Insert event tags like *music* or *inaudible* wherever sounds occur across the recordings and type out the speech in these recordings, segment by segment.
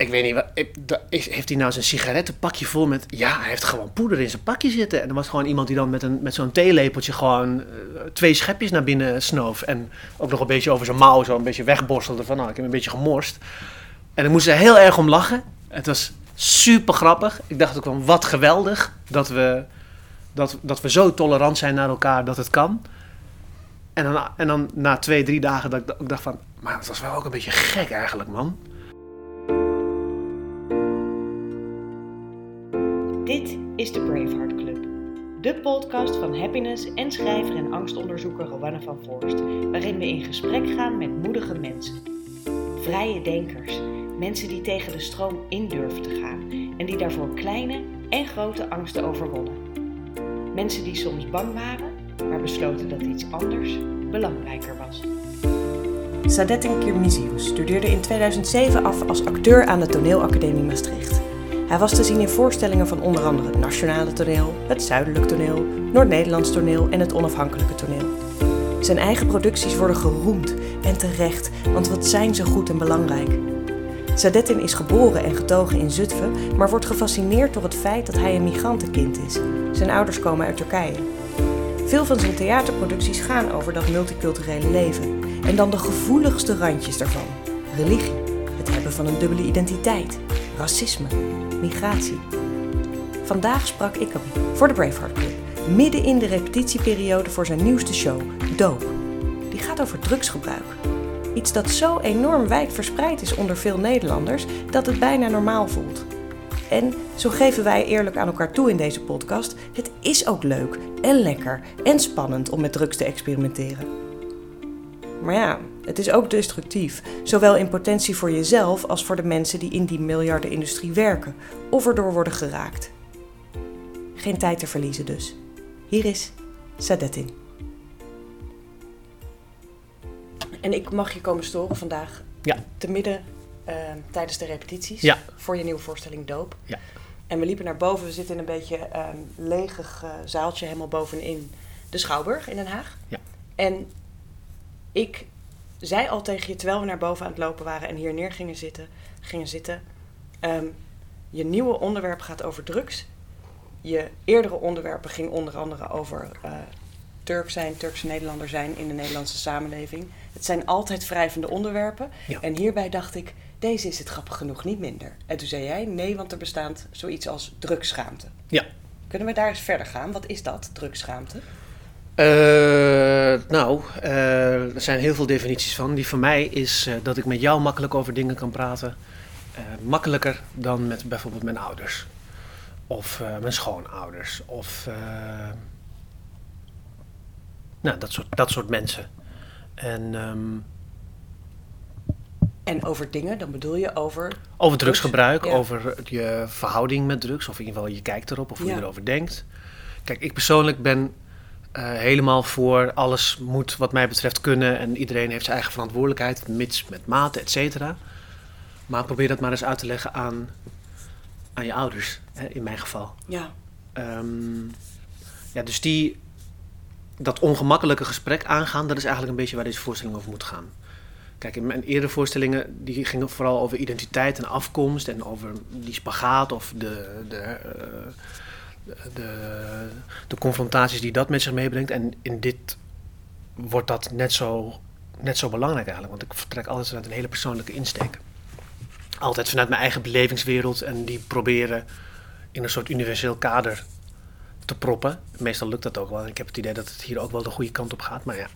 ik weet niet, wat, heeft hij nou zijn sigarettenpakje vol met... Ja, hij heeft gewoon poeder in zijn pakje zitten. En er was gewoon iemand die dan met, een, met zo'n theelepeltje gewoon eh, twee schepjes naar binnen snoof. En ook nog een beetje over zijn mouw zo een beetje wegborstelde van... Nou, ik heb een beetje gemorst. En ik moest er heel erg om lachen. Het was super grappig. Ik dacht ook van, wat geweldig dat we, dat, dat we zo tolerant zijn naar elkaar dat het kan. En dan, en dan na twee, drie dagen dat ik, ik dacht van... Maar het was wel ook een beetje gek eigenlijk, man. Dit is de Braveheart Club. De podcast van happiness en schrijver en angstonderzoeker Rowanne van Voorst. Waarin we in gesprek gaan met moedige mensen. Vrije denkers. Mensen die tegen de stroom in durven te gaan. En die daarvoor kleine en grote angsten overwonnen. Mensen die soms bang waren, maar besloten dat iets anders belangrijker was. Sadetin Kirmiziou studeerde in 2007 af als acteur aan de Toneelacademie Maastricht. Hij was te zien in voorstellingen van onder andere het Nationale Toneel, het Zuidelijk Toneel, Noord-Nederlands Toneel en het Onafhankelijke Toneel. Zijn eigen producties worden geroemd en terecht, want wat zijn ze goed en belangrijk. Sadettin is geboren en getogen in Zutphen, maar wordt gefascineerd door het feit dat hij een migrantenkind is. Zijn ouders komen uit Turkije. Veel van zijn theaterproducties gaan over dat multiculturele leven. En dan de gevoeligste randjes daarvan. Religie, het hebben van een dubbele identiteit, racisme, migratie. Vandaag sprak ik hem voor de Braveheart Club, midden in de repetitieperiode voor zijn nieuwste show, Doop. Die gaat over drugsgebruik. Iets dat zo enorm wijd verspreid is onder veel Nederlanders dat het bijna normaal voelt. En zo geven wij eerlijk aan elkaar toe in deze podcast: het is ook leuk en lekker en spannend om met drugs te experimenteren. Maar ja, het is ook destructief, zowel in potentie voor jezelf als voor de mensen die in die miljardenindustrie werken of erdoor worden geraakt. Geen tijd te verliezen dus. Hier is Sadettin. En ik mag je komen storen vandaag Ja. te midden eh, tijdens de repetities Ja. voor je nieuwe voorstelling Doop. Ja. En we liepen naar boven. We zitten in een beetje ehm leeg eh, zaaltje helemaal bovenin de Schouwburg in Den Haag. Ja. En ik zei al tegen je, terwijl we naar boven aan het lopen waren en hier neer gingen zitten, gingen zitten ehm, je nieuwe onderwerp gaat over drugs. Je eerdere onderwerpen ging onder andere over eh, Turk zijn, Turkse Nederlander zijn in de Nederlandse samenleving. Het zijn altijd wrijvende onderwerpen. Ja. En hierbij dacht ik, deze is het grappig genoeg niet minder. En toen zei jij, nee, want er bestaat zoiets als drugsschaamte. Ja. Kunnen we daar eens verder gaan? Wat is dat, drugsschaamte? Eh, nou, eh, er zijn heel veel definities van. Die van mij is eh, dat ik met jou makkelijk over dingen kan praten. Makkelijker dan met bijvoorbeeld mijn ouders. Of mijn schoonouders. Of nou, dat, soort, dat soort mensen. En ehm, En over dingen, dan bedoel je over... over drugsgebruik, ja. over je verhouding met drugs. Of in ieder geval je kijkt erop of hoe Ja. je erover denkt. Kijk, ik persoonlijk ben eh, helemaal voor alles moet wat mij betreft kunnen. En iedereen heeft zijn eigen verantwoordelijkheid, mits met mate, et cetera. Maar probeer dat maar eens uit te leggen aan, aan je ouders, hè, in mijn geval. Ja, Ehm, ja, dus die, dat ongemakkelijke gesprek aangaan, dat is eigenlijk een beetje waar deze voorstelling over moet gaan. Kijk, in mijn eerdere voorstellingen, die gingen vooral over identiteit en afkomst en over die spagaat of de, de, eh, de, de, confrontaties die dat met zich meebrengt. En in dit wordt dat net zo, net zo belangrijk eigenlijk, want ik vertrek altijd vanuit een hele persoonlijke insteek. Altijd vanuit mijn eigen belevingswereld en die proberen in een soort universeel kader te proppen. Meestal lukt dat ook wel. Ik heb het idee dat het hier ook wel de goede kant op gaat. Maar ja,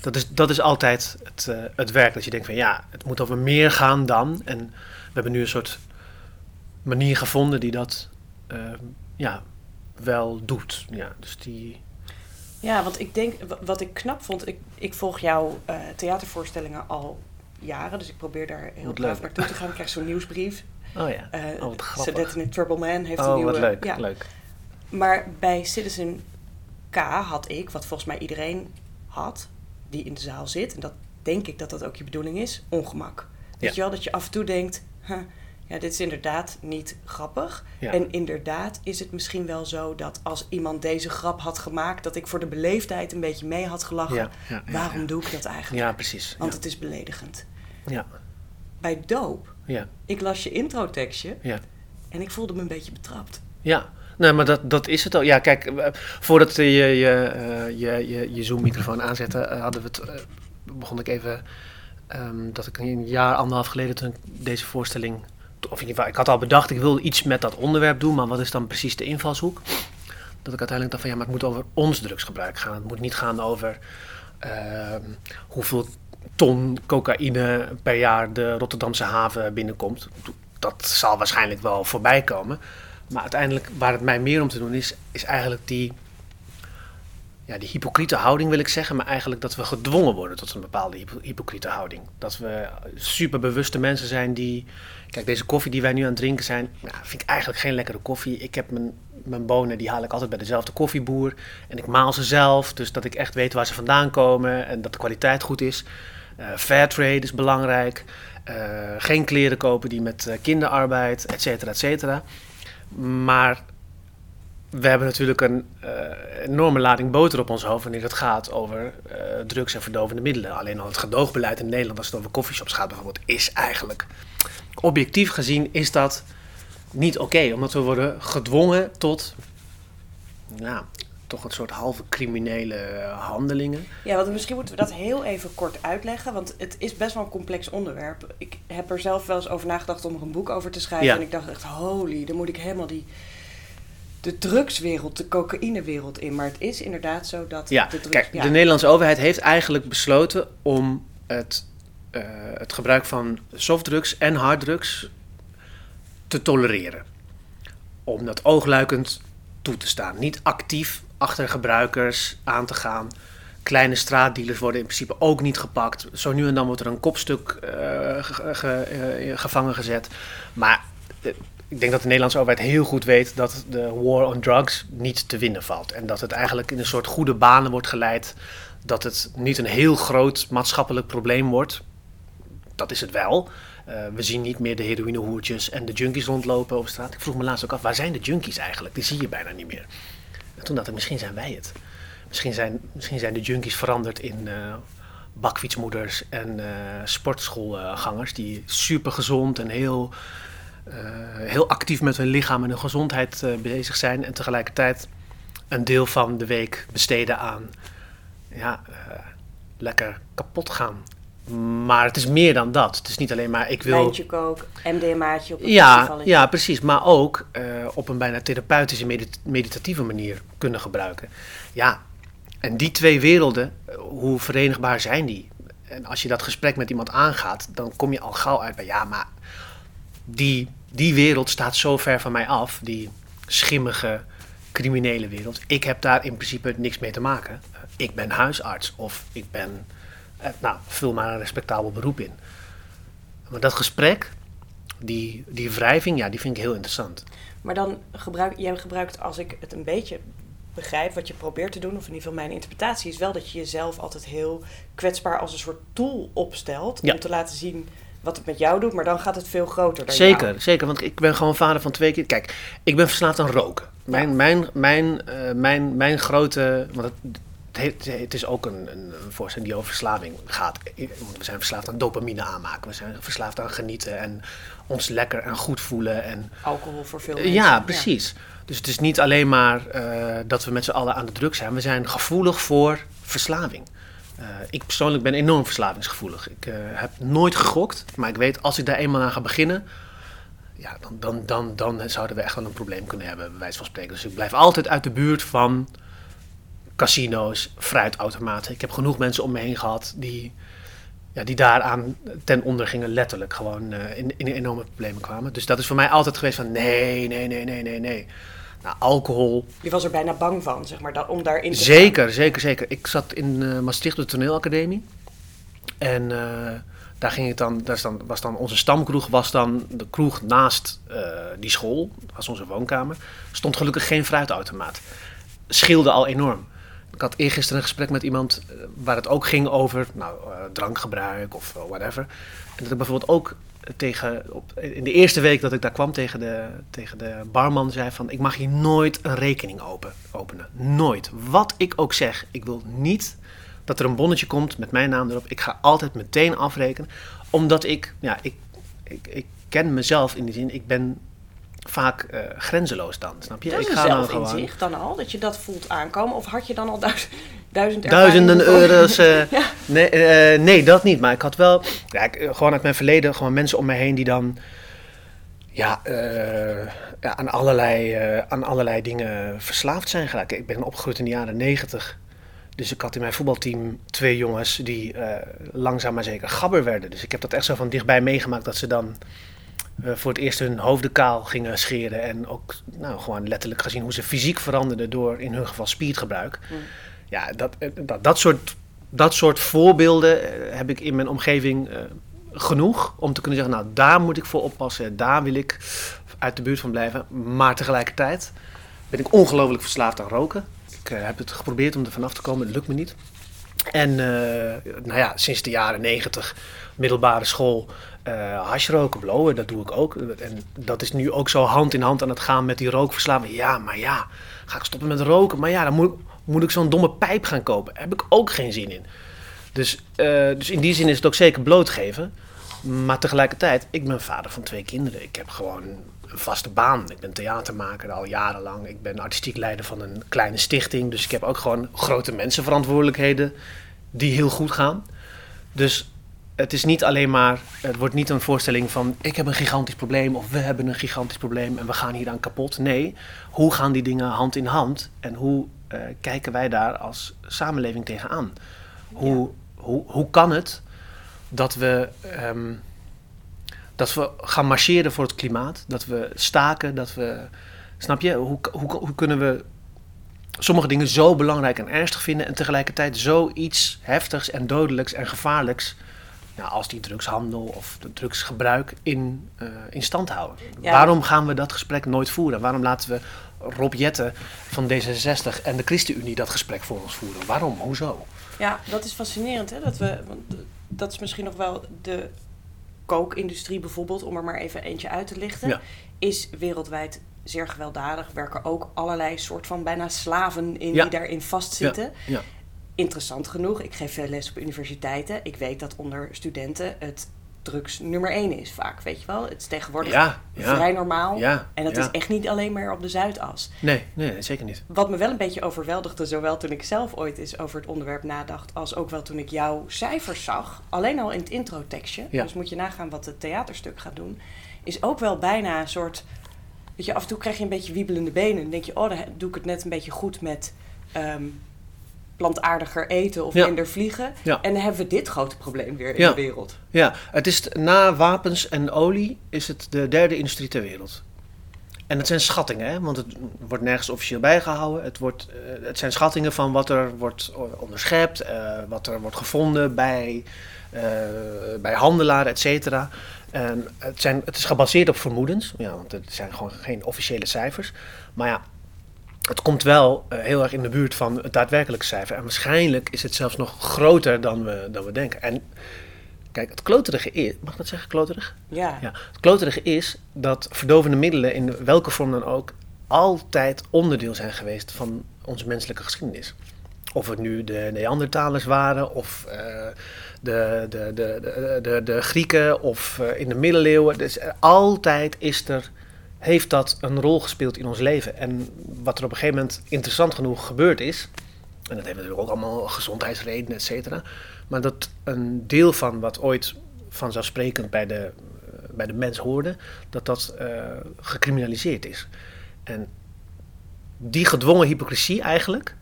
dat is, dat is altijd het, eh, het werk. Dat je denkt van ja, het moet over meer gaan dan. En we hebben nu een soort manier gevonden die dat eh, ja, wel doet. Ja, dus die... Ja, want ik denk, wa- wat ik knap vond, ik, ik volg jouw eh, theatervoorstellingen al jaren, dus ik probeer daar heel braaf leuk. naartoe te gaan. Ik krijg zo'n nieuwsbrief. Oh ja, Eh oh, wat grappig. In Trouble Man heeft een Oh, nieuwe... wat leuk, ja. leuk. Maar bij Citizen K had ik, wat volgens mij iedereen had, die in de zaal zit, en dat denk ik dat dat ook je bedoeling is, ongemak. Weet Ja. je wel, dat je af en toe denkt, huh, ja, dit is inderdaad niet grappig. Ja. En inderdaad is het misschien wel zo dat als iemand deze grap had gemaakt, dat ik voor de beleefdheid een beetje mee had gelachen. Ja, ja, ja, Waarom doe ik dat eigenlijk? Ja, precies. Want het is beledigend. ja. Bij doop Ja. Ik las je introtekstje Ja. en ik voelde me een beetje betrapt. Ja, nee, maar dat, dat is het al. Ja, kijk, eh, voordat je je, eh, je, je, je Zoom-microfoon aanzette, eh, hadden we het, begon ik even, ehm, dat ik een jaar, anderhalf geleden, toen ik deze voorstelling, of in ieder geval, ik had al bedacht, ik wil iets met dat onderwerp doen, maar wat is dan precies de invalshoek? Dat ik uiteindelijk dacht van, ja, maar het moet over ons drugsgebruik gaan. Het moet niet gaan over ehm, hoeveel ton cocaïne per jaar de Rotterdamse haven binnenkomt. Dat zal waarschijnlijk wel voorbij komen. Maar uiteindelijk, waar het mij meer om te doen is, is eigenlijk die, ja, die hypocriete houding, wil ik zeggen. Maar eigenlijk dat we gedwongen worden tot een bepaalde hypo- hypocriete houding. Dat we superbewuste mensen zijn die. Kijk, deze koffie die wij nu aan het drinken zijn, vind ik eigenlijk geen lekkere koffie. Ik heb mijn, mijn bonen, die haal ik altijd bij dezelfde koffieboer. En ik maal ze zelf, dus dat ik echt weet waar ze vandaan komen en dat de kwaliteit goed is. Eh Fairtrade is belangrijk. Eh, geen kleren kopen die met eh, kinderarbeid, et cetera, et cetera. Maar we hebben natuurlijk een eh, enorme lading boter op ons hoofd wanneer het gaat over eh, drugs en verdovende middelen. Alleen al het gedoogbeleid in Nederland, als het over coffeeshops gaat bijvoorbeeld, is eigenlijk objectief gezien is dat niet oké. omdat we worden gedwongen tot, nou, toch een soort halve criminele handelingen. Ja, want misschien moeten we dat heel even kort uitleggen, want het is best wel een complex onderwerp. Ik heb er zelf wel eens over nagedacht om er een boek over te schrijven Ja. en ik dacht echt, holy, dan moet ik helemaal die de drugswereld, de cocaïnewereld in. Maar het is inderdaad zo dat Ja, de drugs... kijk, ja. de Nederlandse overheid heeft eigenlijk besloten om het, eh, het gebruik van softdrugs en harddrugs te tolereren. Om dat oogluikend toe te staan. Niet actief achter gebruikers aan te gaan. Kleine straatdealers worden in principe ook niet gepakt. Zo nu en dan wordt er een kopstuk eh, ge- ge- eh, gevangen gezet. Maar ik denk dat de Nederlandse overheid heel goed weet dat de war on drugs niet te winnen valt. En dat het eigenlijk in een soort goede banen wordt geleid. Dat het niet een heel groot maatschappelijk probleem wordt. Dat is het wel. Eh, we zien niet meer de heroïnehoertjes en de junkies rondlopen op straat. Ik vroeg me laatst ook af, waar zijn de junkies eigenlijk? Die zie je bijna niet meer. En toen dacht ik, misschien zijn wij het. Misschien zijn, misschien zijn de junkies veranderd in eh, bakfietsmoeders en eh, sportschoolgangers... die super gezond en heel, heel actief met hun lichaam en hun gezondheid eh, bezig zijn... en tegelijkertijd een deel van de week besteden aan ja, eh, lekker kapot gaan. Maar het is meer dan dat. Het is niet alleen maar ik wil... Kook, MDMA'tje op een Ja, ja, precies. Maar ook eh, op een bijna therapeutische, medit- meditatieve manier kunnen gebruiken. Ja, en die twee werelden, eh, hoe verenigbaar zijn die? En als je dat gesprek met iemand aangaat, dan kom je al gauw uit bij ja, maar die, die wereld staat zo ver van mij af, die schimmige, criminele wereld. Ik heb daar in principe niks mee te maken. Ik ben huisarts of ik ben, eh, nou, vul maar een respectabel beroep in. Maar dat gesprek, die, die wrijving, ja, die vind ik heel interessant. Maar dan gebruik jij gebruikt, als ik het een beetje begrijp wat je probeert te doen, of in ieder geval mijn interpretatie is wel dat je jezelf altijd heel kwetsbaar als een soort tool opstelt Ja. om te laten zien wat het met jou doet, maar dan gaat het veel groter dan jou. Zeker, zeker, want ik ben gewoon vader van twee kinderen. Kijk, ik ben verslaafd aan roken. Mijn, Ja. mijn, mijn, eh, mijn, mijn grote. Want het, het, het is ook een, een, voorstelling die over verslaving gaat. We zijn verslaafd aan dopamine aanmaken. We zijn verslaafd aan genieten en ons lekker en goed voelen. En, Alcohol voor veel mensen. ja, precies. Dus het is niet alleen maar eh, dat we met z'n allen aan de druk zijn. We zijn gevoelig voor verslaving. Eh, ik persoonlijk ben enorm verslavingsgevoelig. Ik eh, heb nooit gegokt, maar ik weet als ik daar eenmaal aan ga beginnen, ja, dan, dan, dan, dan zouden we echt wel een probleem kunnen hebben, bij wijze van spreken. Dus ik blijf altijd uit de buurt van casino's, fruitautomaten. Ik heb genoeg mensen om me heen gehad die, ja, die daaraan ten onder gingen, letterlijk gewoon eh, in, in enorme problemen kwamen. Dus dat is voor mij altijd geweest van nee, nee, nee, nee, nee, nee. Nou, alcohol, Je was er bijna bang van, zeg maar, dat, om daarin te gaan. Zeker, zeker, zeker. Ik zat in eh, Maastricht op de toneelacademie. En eh, daar ging het dan, daar is dan, was dan onze stamkroeg, was dan de kroeg naast eh, die school, dat was onze woonkamer. Stond gelukkig geen fruitautomaat. Scheelde al enorm. Ik had eergisteren een gesprek met iemand waar het ook ging over nou, drankgebruik of whatever. En dat ik bijvoorbeeld ook tegen, op, in de eerste week dat ik daar kwam tegen de, tegen de barman zei van... ik mag hier nooit een rekening open, openen. Nooit. Wat ik ook zeg. Ik wil niet dat er een bonnetje komt met mijn naam erop. Ik ga altijd meteen afrekenen. Omdat ik, ja, ik ik, ik ken mezelf in die zin, ik ben vaak eh, grenzeloos dan, snap je? Dat ik een dan zelfinzicht dan al, dat je dat voelt aankomen. Of had je dan al duizend, duizend Duizenden euro's. *laughs* Ja. nee, eh, nee, dat niet. Maar ik had wel, ja, ik, eh, gewoon uit mijn verleden, gewoon mensen om me heen die dan ja, ja, aan, allerlei, aan allerlei dingen verslaafd zijn geraakt. Ik ben opgegroeid in de jaren negentig. Dus ik had in mijn voetbalteam twee jongens die langzaam maar zeker gabber werden. Dus ik heb dat echt zo van dichtbij meegemaakt dat ze dan voor het eerst hun hoofden kaal gingen scheren. En ook nou, gewoon letterlijk gezien hoe ze fysiek veranderden door in hun geval spiergebruik. Mm. Ja, dat, eh, dat, dat, soort, dat soort voorbeelden eh, heb ik in mijn omgeving eh, genoeg om te kunnen zeggen, nou daar moet ik voor oppassen, daar wil ik uit de buurt van blijven. Maar tegelijkertijd ben ik ongelooflijk verslaafd aan roken. Ik heb het geprobeerd om er vanaf te komen, het lukt me niet. En eh, nou ja, sinds de jaren negentig, middelbare school, eh hashroken, blowen, dat doe ik ook. En dat is nu ook zo hand in hand aan het gaan met die rookverslaving. Ja, maar ja, ga ik stoppen met roken? Maar ja, dan moet, moet ik zo'n domme pijp gaan kopen. Heb ik ook geen zin in. Dus, eh, dus in die zin is het ook zeker blootgeven. Maar tegelijkertijd, ik ben vader van twee kinderen. Ik heb gewoon een vaste baan. Ik ben theatermaker al jarenlang. Ik ben artistiek leider van een kleine stichting. Dus ik heb ook gewoon grote mensenverantwoordelijkheden die heel goed gaan. Dus het is niet alleen maar, het wordt niet een voorstelling van ik heb een gigantisch probleem of we hebben een gigantisch probleem en we gaan hier aan kapot. Nee, hoe gaan die dingen hand in hand en hoe eh, kijken wij daar als samenleving tegenaan? Hoe, hoe, hoe kan het dat we, ehm, dat we gaan marcheren voor het klimaat, dat we staken, dat we, snap je, hoe, hoe, hoe kunnen we sommige dingen zo belangrijk en ernstig vinden en tegelijkertijd zoiets heftigs en dodelijks en gevaarlijks nou, als die drugshandel of de drugsgebruik in, eh, in stand houden. Ja. Waarom gaan we dat gesprek nooit voeren? Waarom laten we Rob Jetten van D66 en de ChristenUnie dat gesprek voor ons voeren? Waarom? Hoezo? Ja, dat is fascinerend. Hè? Dat, we, want dat is misschien nog wel de kookindustrie bijvoorbeeld, om er maar even eentje uit te lichten. Ja. Is wereldwijd zeer gewelddadig. Werken ook allerlei soort van bijna slaven in Ja. die daarin vastzitten. Ja, Interessant genoeg, ik geef veel les op universiteiten. Ik weet dat onder studenten het drugs nummer één is vaak, weet je wel. Het is tegenwoordig ja, ja. vrij normaal. ja, En dat is echt niet alleen maar op de Zuidas. Nee, nee, zeker niet. Wat me wel een beetje overweldigde, zowel toen ik zelf ooit eens over het onderwerp nadacht, als ook wel toen ik jouw cijfers zag, alleen al in het introtekstje, dus moet je nagaan wat het theaterstuk gaat doen, is ook wel bijna een soort, weet je, af en toe krijg je een beetje wiebelende benen. Dan denk je, oh, dan doe ik het net een beetje goed met ehm, plantaardiger eten of Ja. minder vliegen. Ja. En dan hebben we dit grote probleem weer in Ja. de wereld. Ja, het is na wapens en olie is het de derde industrie ter wereld. En het zijn schattingen, hè? want het wordt nergens officieel bijgehouden. Het, wordt, eh, het zijn schattingen van wat er wordt onderschept, eh, wat er wordt gevonden bij, eh, bij handelaren, et cetera. En het, zijn, het is gebaseerd op vermoedens, ja, want het zijn gewoon geen officiële cijfers. Maar ja, het komt wel eh, heel erg in de buurt van het daadwerkelijke cijfer. En waarschijnlijk is het zelfs nog groter dan we, dan we denken. En kijk, het kloterige is... Mag ik dat zeggen, kloterig? Ja. Ja. Het kloterige is dat verdovende middelen in welke vorm dan ook... altijd onderdeel zijn geweest van onze menselijke geschiedenis. Of het nu de Neandertalers waren, of eh, de, de, de, de, Grieken, of eh, in de middeleeuwen. Dus altijd is er, heeft dat een rol gespeeld in ons leven. En wat er op een gegeven moment interessant genoeg gebeurd is... en dat heeft natuurlijk ook allemaal gezondheidsredenen, et cetera... maar dat een deel van wat ooit vanzelfsprekend bij de, eh, bij de mens hoorde... dat dat eh, gecriminaliseerd is. En die gedwongen hypocrisie eigenlijk...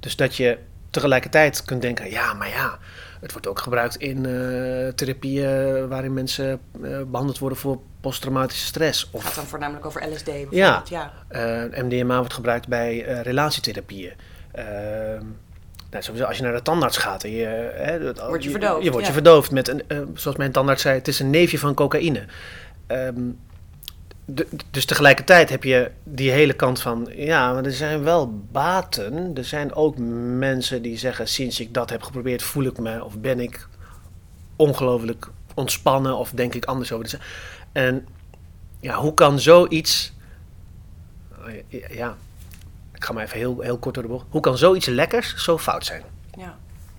Dus dat je tegelijkertijd kunt denken, ja, maar ja, het wordt ook gebruikt in eh, therapieën waarin mensen eh, behandeld worden voor posttraumatische stress. Het gaat Of dan voornamelijk over LSD bijvoorbeeld. Ja. eh, MDMA wordt gebruikt bij relatietherapieën. Eh, nou, sowieso als je naar de tandarts gaat, en je, hè, Word je verdoofd, Je wordt ja. je verdoofd met, een, zoals mijn tandarts zei, het is een neefje van cocaïne. Ehm, de- dus tegelijkertijd heb je die hele kant van, ja, maar er zijn wel baten. Er zijn ook mensen die zeggen, sinds ik dat heb geprobeerd, voel ik me of ben ik ongelooflijk ontspannen of denk ik anders over de. En ja, hoe kan zoiets, ja, ik ga maar even heel, heel kort door de bocht. Hoe kan zoiets lekkers zo fout zijn? ja.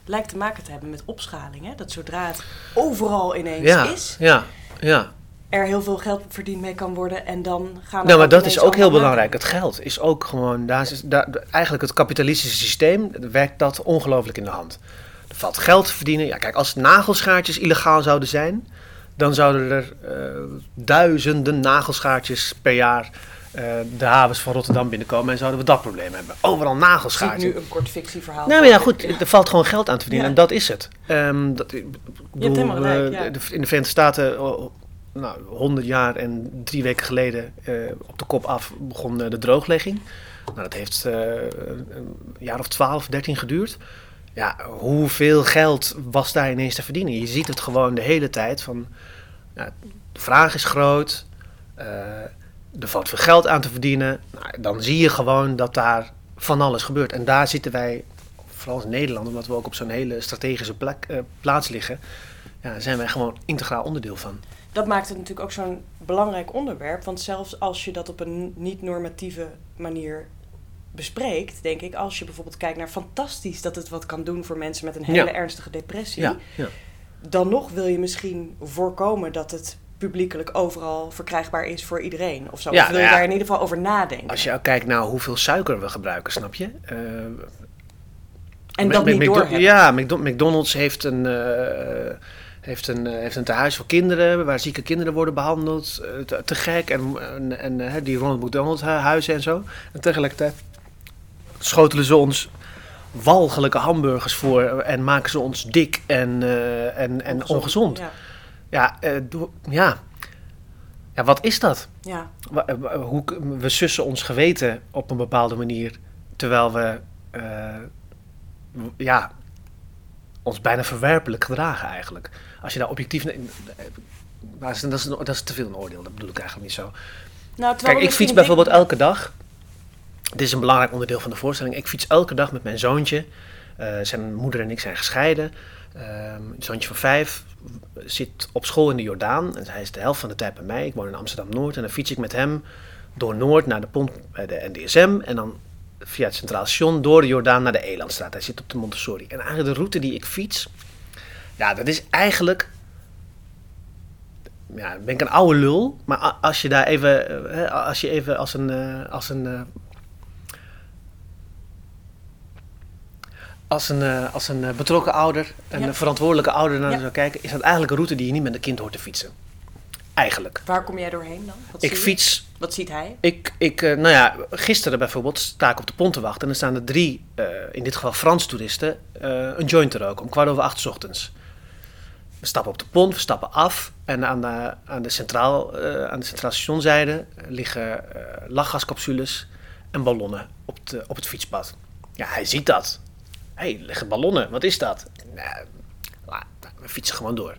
Lijkt te maken te hebben met opschaling. Hè? Dat zodra het overal ineens Ja, is, ja, ja. Er heel veel geld verdiend mee kan worden en dan gaan er Nou, maar dat is ook heel belangrijk. Het geld is ook gewoon, daar is, daar, eigenlijk het kapitalistische systeem werkt dat ongelooflijk in de hand. Er valt geld te verdienen. Ja, kijk, als nagelschaartjes illegaal zouden zijn, dan zouden er eh, duizenden nagelschaartjes per jaar eh, de havens van Rotterdam binnenkomen en zouden we dat probleem hebben. Overal Ik nagelschaartjes. nu een kort fictieverhaal. Nou maar ja, goed, er valt gewoon geld aan te verdienen Ja. en dat is het. Ehm, dat, ik bedoel, helemaal gelijk, eh, ja. in de Verenigde Staten, oh, nou, 100 jaar en drie weken geleden, eh, op de kop af, begon eh, de drooglegging. Nou, dat heeft eh, een jaar of 12, 13 geduurd. Ja, hoeveel geld was daar ineens te verdienen? Je ziet het gewoon de hele tijd van, ja, de vraag is groot, er valt veel geld aan te verdienen. Nou, dan zie je gewoon dat daar van alles gebeurt. En daar zitten wij, vooral als Nederland, omdat we ook op zo'n hele strategische plek, plaats liggen, ja, zijn wij gewoon integraal onderdeel van. Dat maakt het natuurlijk ook zo'n belangrijk onderwerp. Want zelfs als je dat op een niet-normatieve manier bespreekt, denk ik, als je bijvoorbeeld kijkt naar fantastisch dat het wat kan doen voor mensen met een hele Ja. ernstige depressie, Ja, ja. dan nog wil je misschien voorkomen dat het publiekelijk overal verkrijgbaar is voor iedereen. Of zo. Ja, of wil je nou daar in ieder geval over nadenken? Als je kijkt naar hoeveel suiker we gebruiken, snap je? Eh, en dat niet McDo- doorhebben. Ja, McDo- McDonald's heeft een, eh, heeft, een, eh, heeft een tehuis voor kinderen, waar zieke kinderen worden behandeld. eh, te, te gek. En, en, en eh, die Ronald McDonald hu- huizen en zo. En tegelijkertijd schotelen ze ons walgelijke hamburgers voor en maken ze ons dik en, en, en ongezond. Ja. Ja, ja. ja, wat is dat? ja. Hoe, we sussen ons geweten op een bepaalde manier, terwijl we ja, ons bijna verwerpelijk gedragen eigenlijk. Als je daar objectief... naar- eh, maar dat is, dat, is, te veel een oordeel, dat bedoel ik eigenlijk niet zo. Nou, Kijk, ik fiets bijvoorbeeld elke dag. Dit is een belangrijk onderdeel van de voorstelling. Ik fiets elke dag met mijn zoontje. Eh, zijn moeder en ik zijn gescheiden. Ehm een zoontje van vijf zit op school in de Jordaan. En hij is de helft van de tijd bij mij. Ik woon in Amsterdam-Noord. En dan fiets ik met hem door Noord naar de pomp bij de NDSM. En dan via het Centraal Station door de Jordaan naar de Elandstraat. Hij zit op de Montessori. En eigenlijk de route die ik fiets... Ja, dat is eigenlijk ja, ben ik een oude lul. Maar als je daar even, eh, hè, als je even als een, eh, als een, eh, als een, als een betrokken ouder, een Ja. verantwoordelijke ouder naar Ja. zou kijken, is dat eigenlijk een route die je niet met een kind hoort te fietsen. Eigenlijk. Waar kom jij doorheen dan? Wat Ik fiets, Wat ziet hij? ik, ik, nou ja, gisteren bijvoorbeeld sta ik op de pont te wachten en er staan er drie, in dit geval Frans toeristen, een joint te roken om kwart over acht 's ochtends. We stappen op de pont, we stappen af en aan de, aan de, centraal, eh, aan de stationzijde liggen eh, lachgascapsules en ballonnen op, de, op het fietspad. Ja, hij ziet dat. Hé, hey, liggen ballonnen, wat is dat? Nou, we fietsen gewoon door.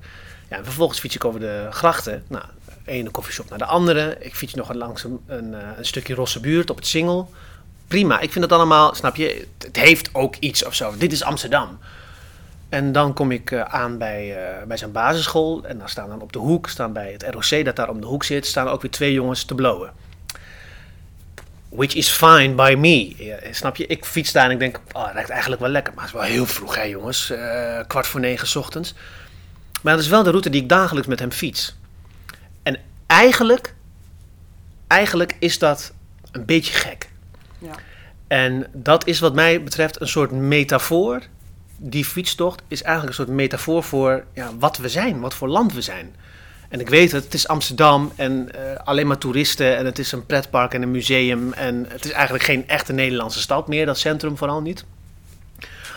Ja, en vervolgens fiets ik over de grachten. Nou, de ene koffieshop naar de andere. Ik fiets nog langs een, een, eh, een stukje rosse buurt op het Singel. Prima, ik vind het allemaal, snap je, het heeft ook iets of zo. Dit is Amsterdam. En dan kom ik eh, aan bij, eh, bij zijn basisschool. En daar staan dan op de hoek, staan bij het ROC dat daar om de hoek zit, staan ook weer twee jongens te blowen. Which is fine by me. Ja, snap je? Ik fiets daar en ik denk, oh, lijkt eigenlijk wel lekker. Maar het is wel heel vroeg, hè jongens. Eh, kwart voor negen 's ochtends. Maar dat is wel de route die ik dagelijks met hem fiets. En eigenlijk, eigenlijk is dat een beetje gek. Ja. En dat is wat mij betreft een soort metafoor. Die fietstocht is eigenlijk een soort metafoor voor ja, wat we zijn, wat voor land we zijn. En ik weet het, het is Amsterdam en eh, alleen maar toeristen en het is een pretpark en een museum. En het is eigenlijk geen echte Nederlandse stad meer, dat centrum vooral niet.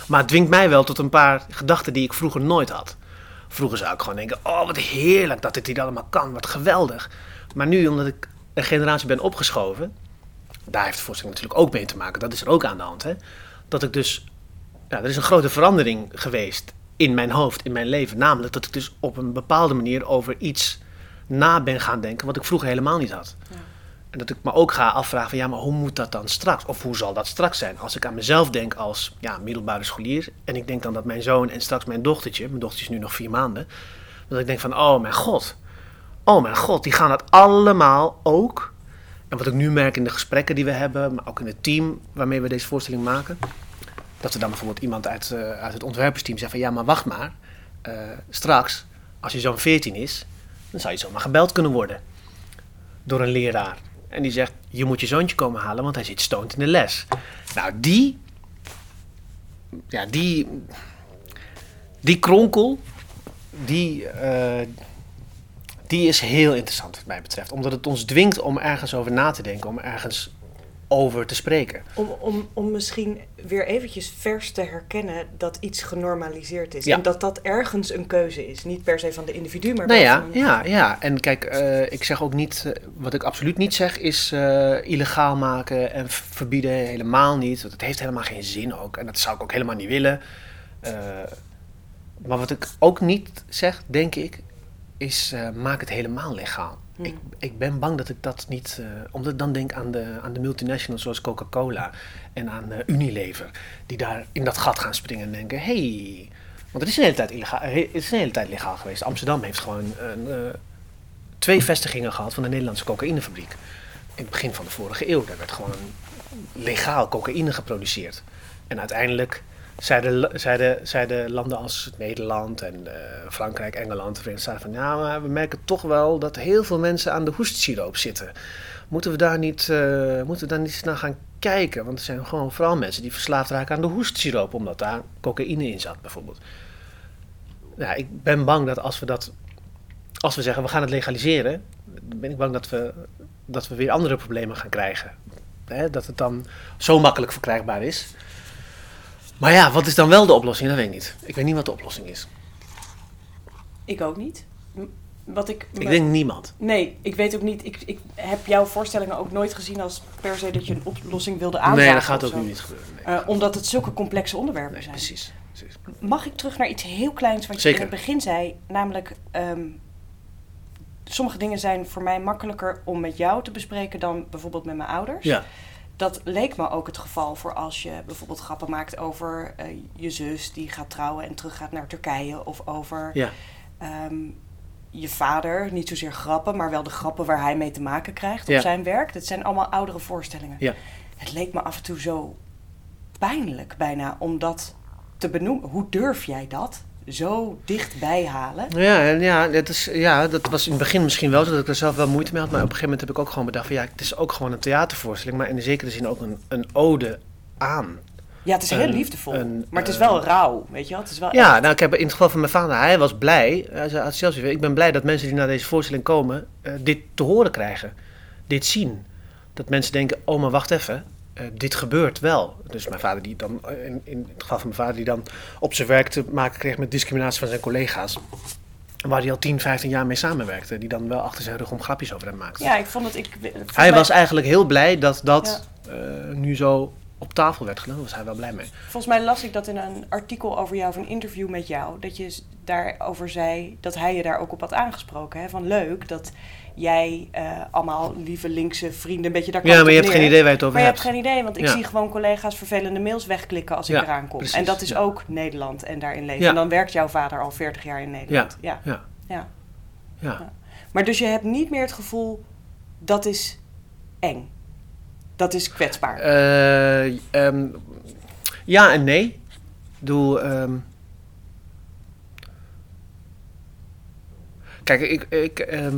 Maar het dwingt mij wel tot een paar gedachten die ik vroeger nooit had. Vroeger zou ik gewoon denken, oh wat heerlijk dat dit hier allemaal kan, wat geweldig. Maar nu, omdat ik een generatie ben opgeschoven, daar heeft de voorstelling natuurlijk ook mee te maken, dat is er ook aan de hand. Hè? Dat ik dus, ja, er is een grote verandering geweest in mijn hoofd, in mijn leven. Namelijk dat ik dus op een bepaalde manier over iets na ben gaan denken wat ik vroeger helemaal niet had. Ja. En dat ik me ook ga afvragen van ja, maar hoe moet dat dan straks? Of hoe zal dat straks zijn? Als ik aan mezelf denk als ja, middelbare scholier en ik denk dan dat mijn zoon en straks mijn dochtertje, mijn dochtertje is nu nog vier maanden, dat ik denk van oh mijn god, oh mijn god, die gaan dat allemaal ook. En wat ik nu merk in de gesprekken die we hebben, maar ook in het team waarmee we deze voorstelling maken, dat er dan bijvoorbeeld iemand uit, eh, uit het ontwerpersteam zegt van ja, maar wacht maar, eh, straks als je zo'n 14 is, dan zou je zomaar gebeld kunnen worden door een leraar. En die zegt, je moet je zoontje komen halen, want hij zit stoned in de les. Nou, die, ja, die, die kronkel, die, eh, die is heel interessant wat mij betreft. Omdat het ons dwingt om ergens over na te denken, om ergens over te spreken. Om, om, om misschien weer eventjes vers te herkennen dat iets genormaliseerd is. Ja. En dat dat ergens een keuze is. Niet per se van de individu, maar Nou ja, van... ja, ja. En kijk, eh, ik zeg ook niet, eh, wat ik absoluut niet zeg, is eh, illegaal maken en verbieden. Helemaal niet. Want het heeft helemaal geen zin ook. En dat zou ik ook helemaal niet willen. Maar wat ik ook niet zeg, denk ik, is maak het helemaal legaal. Ik, ik ben bang dat ik dat niet, eh, omdat ik dan denk aan de, aan de multinationals zoals Coca-Cola en aan eh, Unilever, die daar in dat gat gaan springen en denken: hey, want het is een hele tijd, illegaal, het is hele tijd legaal geweest. Amsterdam heeft gewoon eh, twee vestigingen gehad van de Nederlandse cocaïnefabriek. In het begin van de vorige eeuw. Daar werd gewoon legaal cocaïne geproduceerd. En uiteindelijk zeiden, zeiden, zeiden landen als Nederland en eh, Frankrijk, Engeland, de Verenigde Staten van ja, maar we merken toch wel dat heel veel mensen aan de hoestsiroop zitten. Moeten we daar niet, eh, moeten we daar niet naar gaan kijken? Want er zijn gewoon vooral mensen die verslaafd raken aan de hoestsiroop, omdat daar cocaïne in zat, bijvoorbeeld. Ja, ik ben bang dat als we dat, als we zeggen we gaan het legaliseren, ben ik bang dat we, dat we weer andere problemen gaan krijgen. Hè, dat het dan zo makkelijk verkrijgbaar is. Maar ja, wat is dan wel de oplossing? Dat weet ik niet. Ik weet niet wat de oplossing is. Ik ook niet. Wat ik, Ik denk niemand. Nee, ik weet ook niet. Ik, ik heb jouw voorstellingen ook nooit gezien als per se dat je een oplossing wilde aanvragen. nee, dat gaat ook nu niet gebeuren. Nee, Eh, omdat het zulke complexe onderwerpen Nee, zijn. precies. precies. Mag ik terug naar iets heel kleins wat je in het begin zei? Namelijk, ehm, sommige dingen zijn voor mij makkelijker om met jou te bespreken dan bijvoorbeeld met mijn ouders. Ja, Dat leek me ook het geval voor als je bijvoorbeeld grappen maakt over eh, je zus die gaat trouwen en teruggaat naar Turkije. Of over ja. ehm, je vader, niet zozeer grappen, maar wel de grappen waar hij mee te maken krijgt op Ja. zijn werk. Dat zijn allemaal oudere voorstellingen. Ja. Het leek me af en toe zo pijnlijk bijna om dat te benoemen. Hoe durf jij dat zo dichtbij halen? Ja, en ja, dat is, ja, dat was in het begin misschien wel zo dat ik er zelf wel moeite mee had. Maar op een gegeven moment heb ik ook gewoon bedacht van ja, het is ook gewoon een theatervoorstelling. Maar in de zekere zin ook een, een ode aan. Ja, het is heel Een- liefdevol, een, maar het is eh, wel rauw, weet je wel? Het is wel Ja, echt- nou, ik heb in het geval van mijn vader, hij was blij. Hij zei had zelfs weer, ik ben blij dat mensen die naar deze voorstelling komen, eh, dit te horen krijgen. Dit zien. Dat mensen denken, oh maar wacht even, eh, dit gebeurt wel. Dus mijn vader die dan, eh, in, in het geval van mijn vader, die dan op zijn werk te maken kreeg met discriminatie van zijn collega's. Waar hij al 10, 15 jaar mee samenwerkte. Die dan wel achter zijn rug om grapjes over hem maakte. ja, ik vond het... Ik, hij mij- was eigenlijk heel blij dat dat eh, nu zo op tafel werd. Daar was hij wel blij mee. Volgens mij las ik dat in een artikel over jou, of een interview met jou, dat je daarover zei dat hij je daar ook op had aangesproken. Hè? Van leuk dat jij eh, allemaal lieve linkse vrienden, een beetje daar Ja, maar je hebt geen idee waar je het over Maar je hebt. hebt geen idee, want ik Ja. zie gewoon collega's vervelende mails wegklikken als ik Ja, eraan kom. precies, en dat is ja. ook Nederland en daarin leven. En dan werkt jouw vader al 40 jaar in Nederland. Ja. Ja, Ja. Maar dus je hebt niet meer het gevoel dat is eng. Dat is kwetsbaar. Eh, ehm, ja en nee. Ik bedoel, ehm, Kijk, ik, ik, ehm,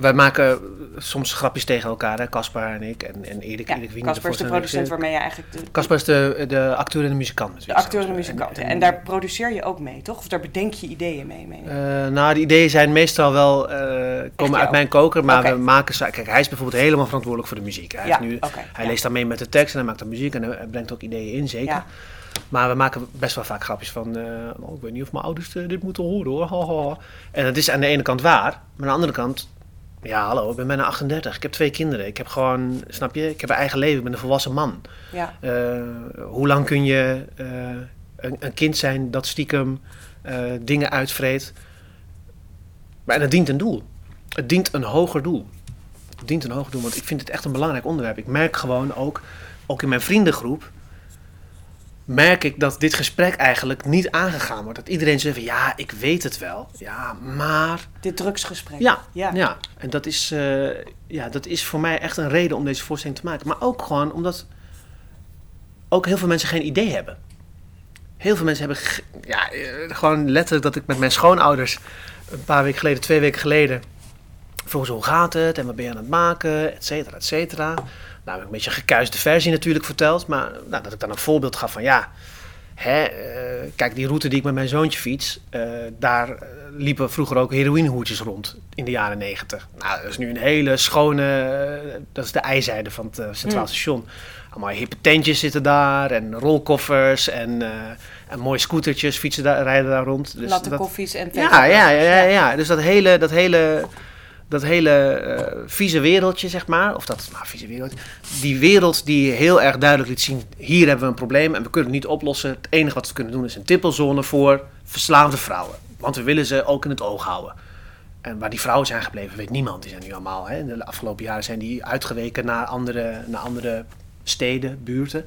wij maken soms grapjes tegen elkaar, Caspar en ik en, en Erik, ja, Erik. Casper is de producent waarmee je eigenlijk de, Caspar is de, de acteur en de muzikant. de acteur en de muzikant. En, daar produceer je ook mee, toch? Of daar bedenk je ideeën mee? meen ik? Eh, nou, de ideeën zijn meestal wel, eh, komen uit mijn koker, maar we maken... Kijk, hij is bijvoorbeeld helemaal verantwoordelijk voor de muziek. Hij, ja, nu, hij ja. leest dan mee met de tekst en hij maakt dan muziek en hij brengt ook ideeën in, zeker. Maar we maken best wel vaak grapjes van... eh, oh, ik weet niet of mijn ouders dit moeten horen hoor. Ha, *laughs* ha. En dat is aan de ene kant waar. Maar aan de andere kant... Ja, hallo, ik ben bijna 38. Ik heb twee kinderen. Ik heb gewoon, snap je? Ik heb een eigen leven. Ik ben een volwassen man. Ja. Eh, hoe lang kun je eh, een, een kind zijn dat stiekem eh, dingen uitvreet? Maar en het dient een doel. Het dient een hoger doel. Het dient een hoger doel, want ik vind het echt een belangrijk onderwerp. Ik merk gewoon ook, ook in mijn vriendengroep, merk ik dat dit gesprek eigenlijk niet aangegaan wordt. Dat iedereen zegt van, ja, ik weet het wel. Ja, maar... Dit drugsgesprek. Ja, Ja. ja. en dat is, eh, ja, dat is voor mij echt een reden om deze voorstelling te maken. Maar ook gewoon omdat ook heel veel mensen geen idee hebben. Heel veel mensen hebben ja, eh, gewoon letterlijk dat ik met mijn schoonouders een paar weken geleden, twee weken geleden, vroeg ze hoe gaat het en wat ben je aan het maken, et cetera, et cetera. Nou, een beetje een gekuiste versie natuurlijk verteld, maar nou, dat ik dan een voorbeeld gaf van ja, hè, eh, kijk die route die ik met mijn zoontje fiets, eh, daar eh, liepen vroeger ook heroïnehoertjes rond in de jaren negentig. Nou, dat is nu een hele schone, dat is de ijzijde van het Centraal Mm. Station. Allemaal hippe tentjes zitten daar en rolkoffers en, en mooie scootertjes fietsen daar, rijden daar rond. Dus Natte dat- koffies en ja, ja, ja, ja, ja. Dus dat hele, dat hele, dat hele eh, vieze wereldje, zeg maar, of dat, nou, vieze wereld, die wereld die heel erg duidelijk liet zien, hier hebben we een probleem en we kunnen het niet oplossen. Het enige wat we kunnen doen is een tippelzone voor verslaafde vrouwen. Want we willen ze ook in het oog houden. En waar die vrouwen zijn gebleven, weet niemand. Die zijn nu allemaal, hè, de afgelopen jaren zijn die uitgeweken naar andere, naar andere steden, buurten.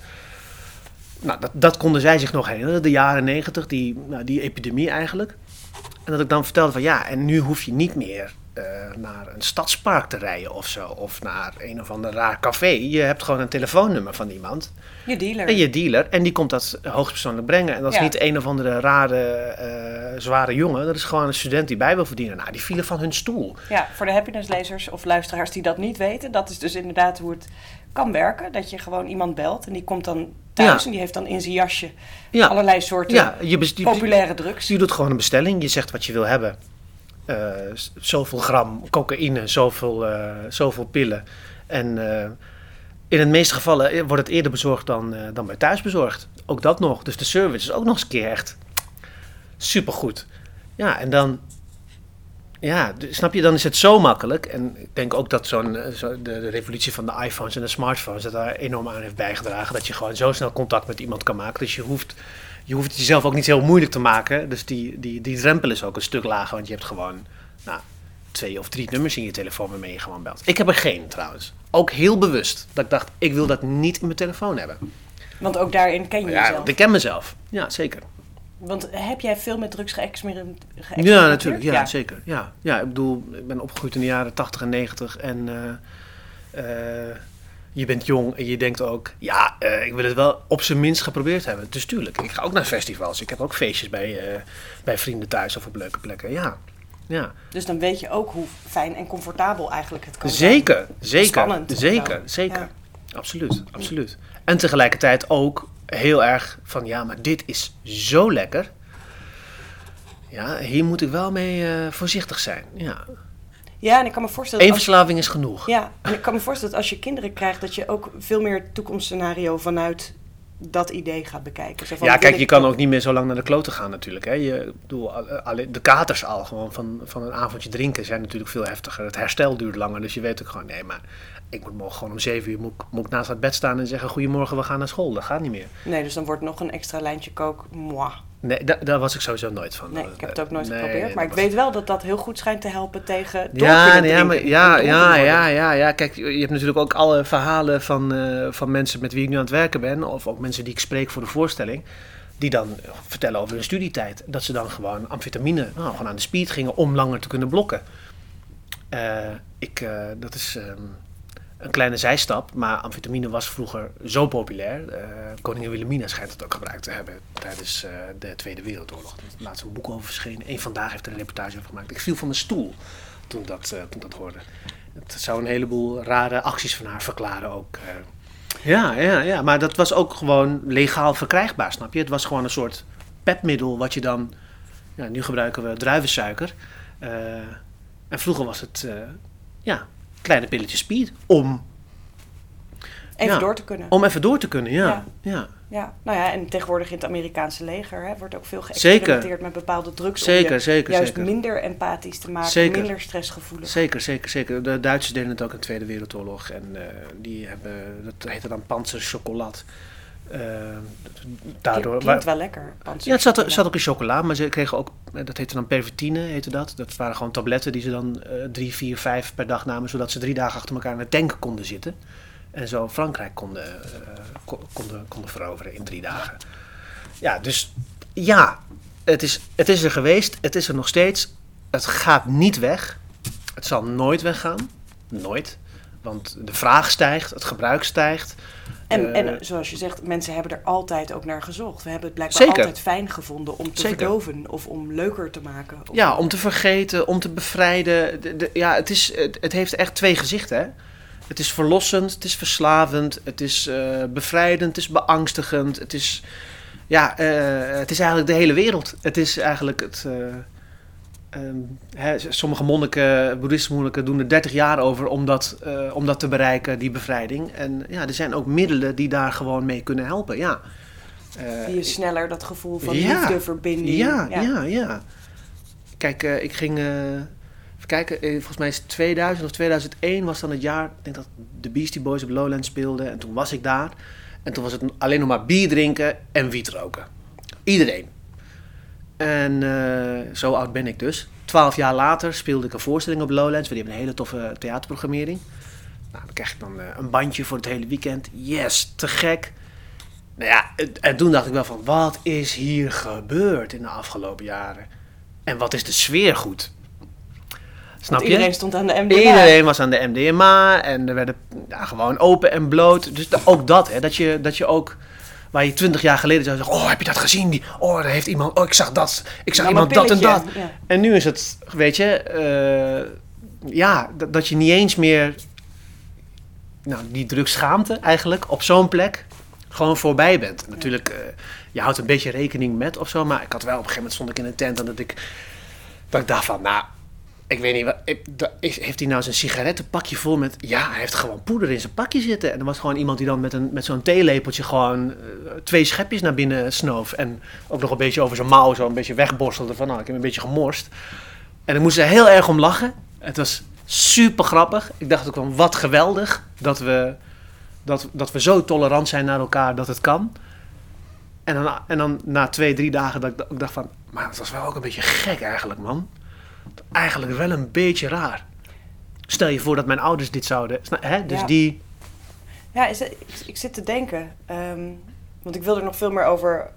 Nou, dat, dat konden zij zich nog herinneren, de jaren negentig, die, nou, die epidemie eigenlijk. En dat ik dan vertelde van ja, en nu hoef je niet meer eh, naar een stadspark te rijden of zo. Of naar een of ander raar café. Je hebt gewoon een telefoonnummer van iemand. Je dealer. En je dealer. En die komt dat hoogstpersoonlijk brengen. En dat is Ja. niet een of andere rare, eh, zware jongen. Dat is gewoon een student die bij wil verdienen. Nou, die vielen van hun stoel. Ja, voor de happiness-lezers of luisteraars die dat niet weten, dat is dus inderdaad hoe het kan werken. Dat je gewoon iemand belt en die komt dan thuis Ja. en die heeft dan in zijn jasje Ja, allerlei soorten je, populaire drugs. Je doet gewoon een bestelling. Je zegt wat je wil hebben. S- zoveel gram cocaïne, zoveel, eh, zoveel pillen. En eh, in de meeste gevallen wordt het eerder bezorgd dan, dan bij thuis bezorgd. Ook dat nog. Dus de service is ook nog eens een keer echt supergoed. Ja, en dan... Ja, snap je, dan is het zo makkelijk. En ik denk ook dat zo'n, zo, de, de revolutie van de iPhones en de smartphones... dat daar enorm aan heeft bijgedragen. Dat je gewoon zo snel contact met iemand kan maken. Dus je hoeft, je hoeft het jezelf ook niet heel moeilijk te maken. Dus die, die, die drempel is ook een stuk lager. Want je hebt gewoon nou, twee of drie nummers in je telefoon waarmee je gewoon belt. Ik heb er geen trouwens. Ook heel bewust. Dat ik dacht, ik wil dat niet in mijn telefoon hebben. Want ook daarin ken je Ja, jezelf. ik ken mezelf. Ja, zeker. Want heb jij veel met drugs geëxperiment- Ja, geëxperimenteerd? natuurlijk. Ja, zeker. Ja. ja, ik bedoel, ik ben opgegroeid in de jaren 80 en 90 en eh, eh, je bent jong en je denkt ook, ja, eh, ik wil het wel op zijn minst geprobeerd hebben. Dus tuurlijk, ik ga ook naar festivals. Ik heb ook feestjes bij, eh, bij vrienden thuis of op leuke plekken. Ja, ja. Dus dan weet je ook hoe fijn en comfortabel eigenlijk het kan zijn. Zeker, zeker, Spannend zeker, zeker. Ja. Absoluut, absoluut. En tegelijkertijd ook heel erg van, ja, maar dit is zo lekker. Ja, hier moet ik wel mee eh, voorzichtig zijn. Ja. Ja, en ik kan me voorstellen... Eén verslaving is genoeg. Ja, en ik kan me voorstellen dat als je kinderen krijgt... dat je ook veel meer het toekomstscenario vanuit dat idee gaat bekijken. Zo van, Ja, kijk, je kan ook niet meer zo lang naar de kloten gaan natuurlijk. Hè. Je, bedoel, al- alleen de katers al gewoon van, van een avondje drinken zijn natuurlijk veel heftiger. Het herstel duurt langer, dus je weet ook gewoon, nee, maar ik moet morgen gewoon om zeven uur moet, moet ik naast het bed staan en zeggen, goedemorgen, we gaan naar school. Dat gaat niet meer. Nee, dus dan wordt nog een extra lijntje kook. Moi. Nee, da- daar was ik sowieso nooit van. Nee, ik heb het ook nooit Nee, geprobeerd. Maar ik weet wel dat dat heel goed schijnt te helpen tegen Ja, nee, ja, maar, ja, ja, ja, ja, ja. Kijk, je hebt natuurlijk ook alle verhalen van, eh, van mensen met wie ik nu aan het werken ben, of ook mensen die ik spreek voor de voorstelling, die dan vertellen over hun studietijd. Dat ze dan gewoon amfetamine, nou, gewoon aan de speed gingen om langer te kunnen blokken. Eh, ik, eh, dat is ehm, een kleine zijstap, maar amfetamine was vroeger zo populair. Eh, koningin Wilhelmina schijnt het ook gebruikt te hebben tijdens eh, de Tweede Wereldoorlog. Er is laatst een boek over verschenen. Eén vandaag heeft er een reportage over gemaakt. Ik viel van mijn stoel toen dat, eh, toen dat hoorde. Het zou een heleboel rare acties van haar verklaren ook. Ja, ja, ja, maar dat was ook gewoon legaal verkrijgbaar, snap je? Het was gewoon een soort pepmiddel wat je dan... Ja, nu gebruiken we druivensuiker. En vroeger was het, ja, kleine pilletjes speed om, Even Ja. door te kunnen. om even door te kunnen, ja. Ja. ja. Ja, nou ja, en tegenwoordig in het Amerikaanse leger hè, wordt ook veel Zeker. geëxperimenteerd met bepaalde drugs. Zeker, om je zeker, juist zeker. minder empathisch te maken, Zeker. minder stressgevoelig. Zeker, zeker, zeker. De Duitsers deden het ook in de Tweede Wereldoorlog. En eh, die hebben, dat heette dan panzerchocolade. Eh daardoor, Klinkt wel lekker. ja, het zat, er- zat ook in chocola, maar ze kregen ook, dat heette dan pervitine, heette dat. Dat waren gewoon tabletten die ze dan eh, drie, vier, vijf per dag namen, zodat ze drie dagen achter elkaar in de tank konden zitten. En zo Frankrijk konden, eh, ko- konden, konden veroveren in drie dagen. Ja, dus ja, het is, het is er geweest, het is er nog steeds. Het gaat niet weg. Het zal nooit weggaan. Nooit. Want de vraag stijgt, het gebruik stijgt. En Eh, en zoals je zegt, mensen hebben er altijd ook naar gezocht. We hebben het blijkbaar Zeker. altijd fijn gevonden om te Zeker. verdoven of om leuker te maken. Of- Ja, om te vergeten, om te bevrijden. De, de- ja, het, is, het, het heeft echt twee gezichten. Hè? Het is verlossend, het is verslavend, het is eh, bevrijdend, het is beangstigend. Het is, ja, eh, het is eigenlijk de hele wereld. Het is eigenlijk het. Eh, ehm, sommige monniken, boeddhistische monniken, doen er 30 jaar over om dat, eh, om dat te bereiken, die bevrijding. En ja, er zijn ook middelen die daar gewoon mee kunnen helpen. Ja. Die je sneller dat gevoel van Ja. liefde, verbinding. ja, ja, ja. Kijk, eh, ik ging. even kijken, volgens mij is het 2000 of 2001 was dan het jaar. Ik denk dat de Beastie Boys op Lowland speelden. En toen was ik daar. En toen was het alleen nog maar bier drinken en wiet roken. Iedereen. En eh, zo oud ben ik dus. Twaalf jaar later speelde ik een voorstelling op Lowlands. Die hebben een hele toffe theaterprogrammering. Nou, dan krijg ik dan eh, een bandje voor het hele weekend. Yes, te gek. Nou ja, en- en toen dacht ik wel van, wat is hier gebeurd in de afgelopen jaren? En wat is de sfeer goed? Snap je? iedereen stond aan de MDMA. Iedereen was aan de MDMA en er werden ja, gewoon open en bloot. Dus ook dat, hè, dat, je, dat je ook, waar je twintig jaar geleden zou zeggen, oh heb je dat gezien? Die, oh daar heeft iemand, oh ik zag dat, ik zag iemand dat en dat. Ja. En nu is het, weet je, eh, ja, dat, dat je niet eens meer, nou, die drugsschaamte eigenlijk op zo'n plek gewoon voorbij bent. Natuurlijk, eh, je houdt een beetje rekening met of zo, maar ik had wel op een gegeven moment stond ik in een tent en dat ik, dat ik dacht van, nou, ik weet niet, wat, heeft hij nou zijn sigarettenpakje vol met, ja, hij heeft gewoon poeder in zijn pakje zitten. En er was gewoon iemand die dan met, een, met zo'n theelepeltje gewoon eh, twee schepjes naar binnen snoof. En ook nog een beetje over zijn mouw zo een beetje wegborstelde van, nou, ik heb een beetje gemorst. En ik moest er heel erg om lachen. Het was super grappig. Ik dacht ook van, wat geweldig dat we, dat, dat we zo tolerant zijn naar elkaar dat het kan. En dan, en dan na twee, drie dagen dat ik, dat dacht van, maar het was wel ook een beetje gek eigenlijk, man. Eigenlijk wel een beetje raar. Stel je voor dat mijn ouders dit zouden. Hè? Dus Ja. die. Ja, is ik, ik zit te denken. ehm, want ik wil er nog veel meer over.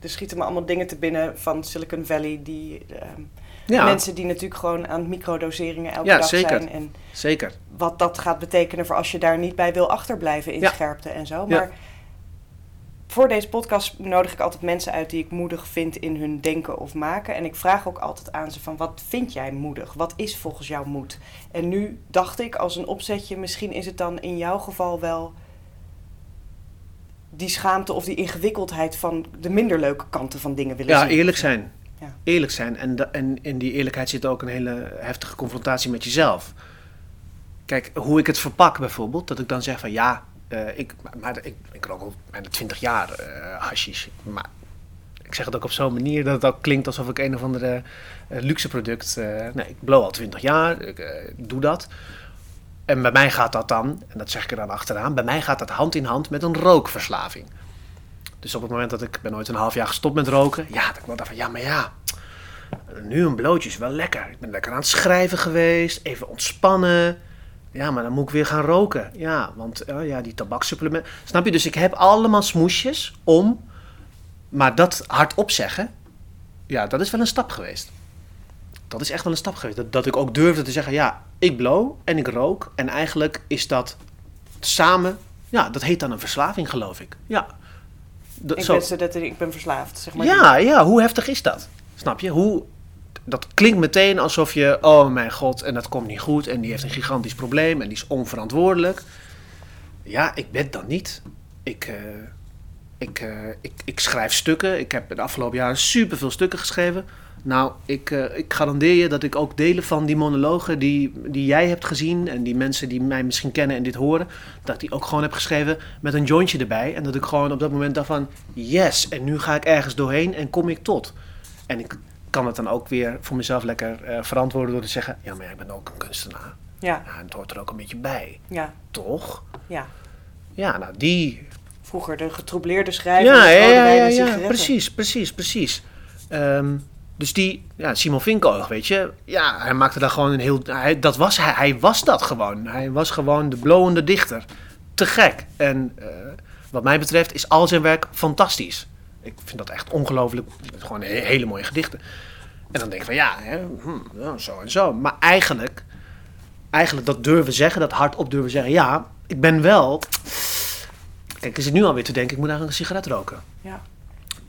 Er schieten me allemaal dingen te binnen van Silicon Valley. Die ehm, Ja, mensen die natuurlijk gewoon aan microdoseringen elke Ja, dag zeker. zijn. En zeker. wat dat gaat betekenen voor als je daar niet bij wil achterblijven in scherpte en zo. Maar voor deze podcast nodig ik altijd mensen uit die ik moedig vind in hun denken of maken. En ik vraag ook altijd aan ze van wat vind jij moedig? Wat is volgens jou moed? En nu dacht ik als een opzetje, misschien is het dan in jouw geval wel die schaamte of die ingewikkeldheid van de minder leuke kanten van dingen willen Ja, zien. eerlijk zijn. Ja. Eerlijk zijn. En, da- en in die eerlijkheid zit ook een hele heftige confrontatie met jezelf. Kijk, hoe ik het verpak bijvoorbeeld, dat ik dan zeg van ja, eh, ik, maar ik, ik rook al bijna twintig jaar eh hashish. Maar ik zeg het ook op zo'n manier dat het ook klinkt alsof ik een of andere eh, luxe product. nee, ik blow al twintig jaar, ik doe dat. En bij mij gaat dat dan, en dat zeg ik er dan achteraan, bij mij gaat dat hand in hand met een rookverslaving. Dus op het moment dat ik ben ooit een half jaar gestopt met roken, ja, dat ik wel dacht van ja, maar ja, nu een blootje is wel lekker. Ik ben lekker aan het schrijven geweest, even ontspannen. Ja, maar dan moet ik weer gaan roken. Ja, want eh, ja, die tabaksupplement. Snap je? Dus ik heb allemaal smoesjes om. Maar dat hardop zeggen, ja, dat is wel een stap geweest. Dat is echt wel een stap geweest. Dat, dat ik ook durfde te zeggen, ja, ik blow en ik rook. En eigenlijk is dat samen, ja, dat heet dan een verslaving, geloof ik. Ja. Dat- Ik zo- ben, dat, ik ben verslaafd, zeg maar. ja, ja, hoe heftig is dat? Snap je? Hoe, dat klinkt meteen alsof je, oh mijn god, en dat komt niet goed, en die heeft een gigantisch probleem, en die is onverantwoordelijk. Ja, ik ben dat niet. Ik, eh, ik, eh, ik, ik schrijf stukken. Ik heb de afgelopen jaren superveel stukken geschreven. Nou, ik, eh, ik garandeer je dat ik ook delen van die monologen die, die jij hebt gezien en die mensen die mij misschien kennen en dit horen, dat ik die ook gewoon heb geschreven met een jointje erbij. En dat ik gewoon op dat moment dacht van, yes, en nu ga ik ergens doorheen en kom ik tot. En ik kan het dan ook weer voor mezelf lekker eh, verantwoorden door te zeggen, ja, maar ik ben ook een kunstenaar. Ja, Ja, het hoort er ook een beetje bij, ja, toch? ja. Ja, nou, die, Vroeger de getroubleerde schrijver. ja, ja, ja, ja, en precies, precies, precies. Ehm, dus die, ja, Simon Vinkoog, weet je, ja, hij maakte daar gewoon een heel, hij, dat was hij, hij was dat gewoon. Hij was gewoon de blowende dichter. Te gek. En eh, wat mij betreft is al zijn werk fantastisch. Ik vind dat echt ongelooflijk, gewoon he- hele mooie gedichten. En dan denk ik van ja, hè, hm, ja, zo en zo. Maar eigenlijk, eigenlijk dat durven zeggen, dat hardop durven zeggen, ja, ik ben wel Kijk, ik zit nu alweer te denken, ik moet eigenlijk een sigaret roken. Ja.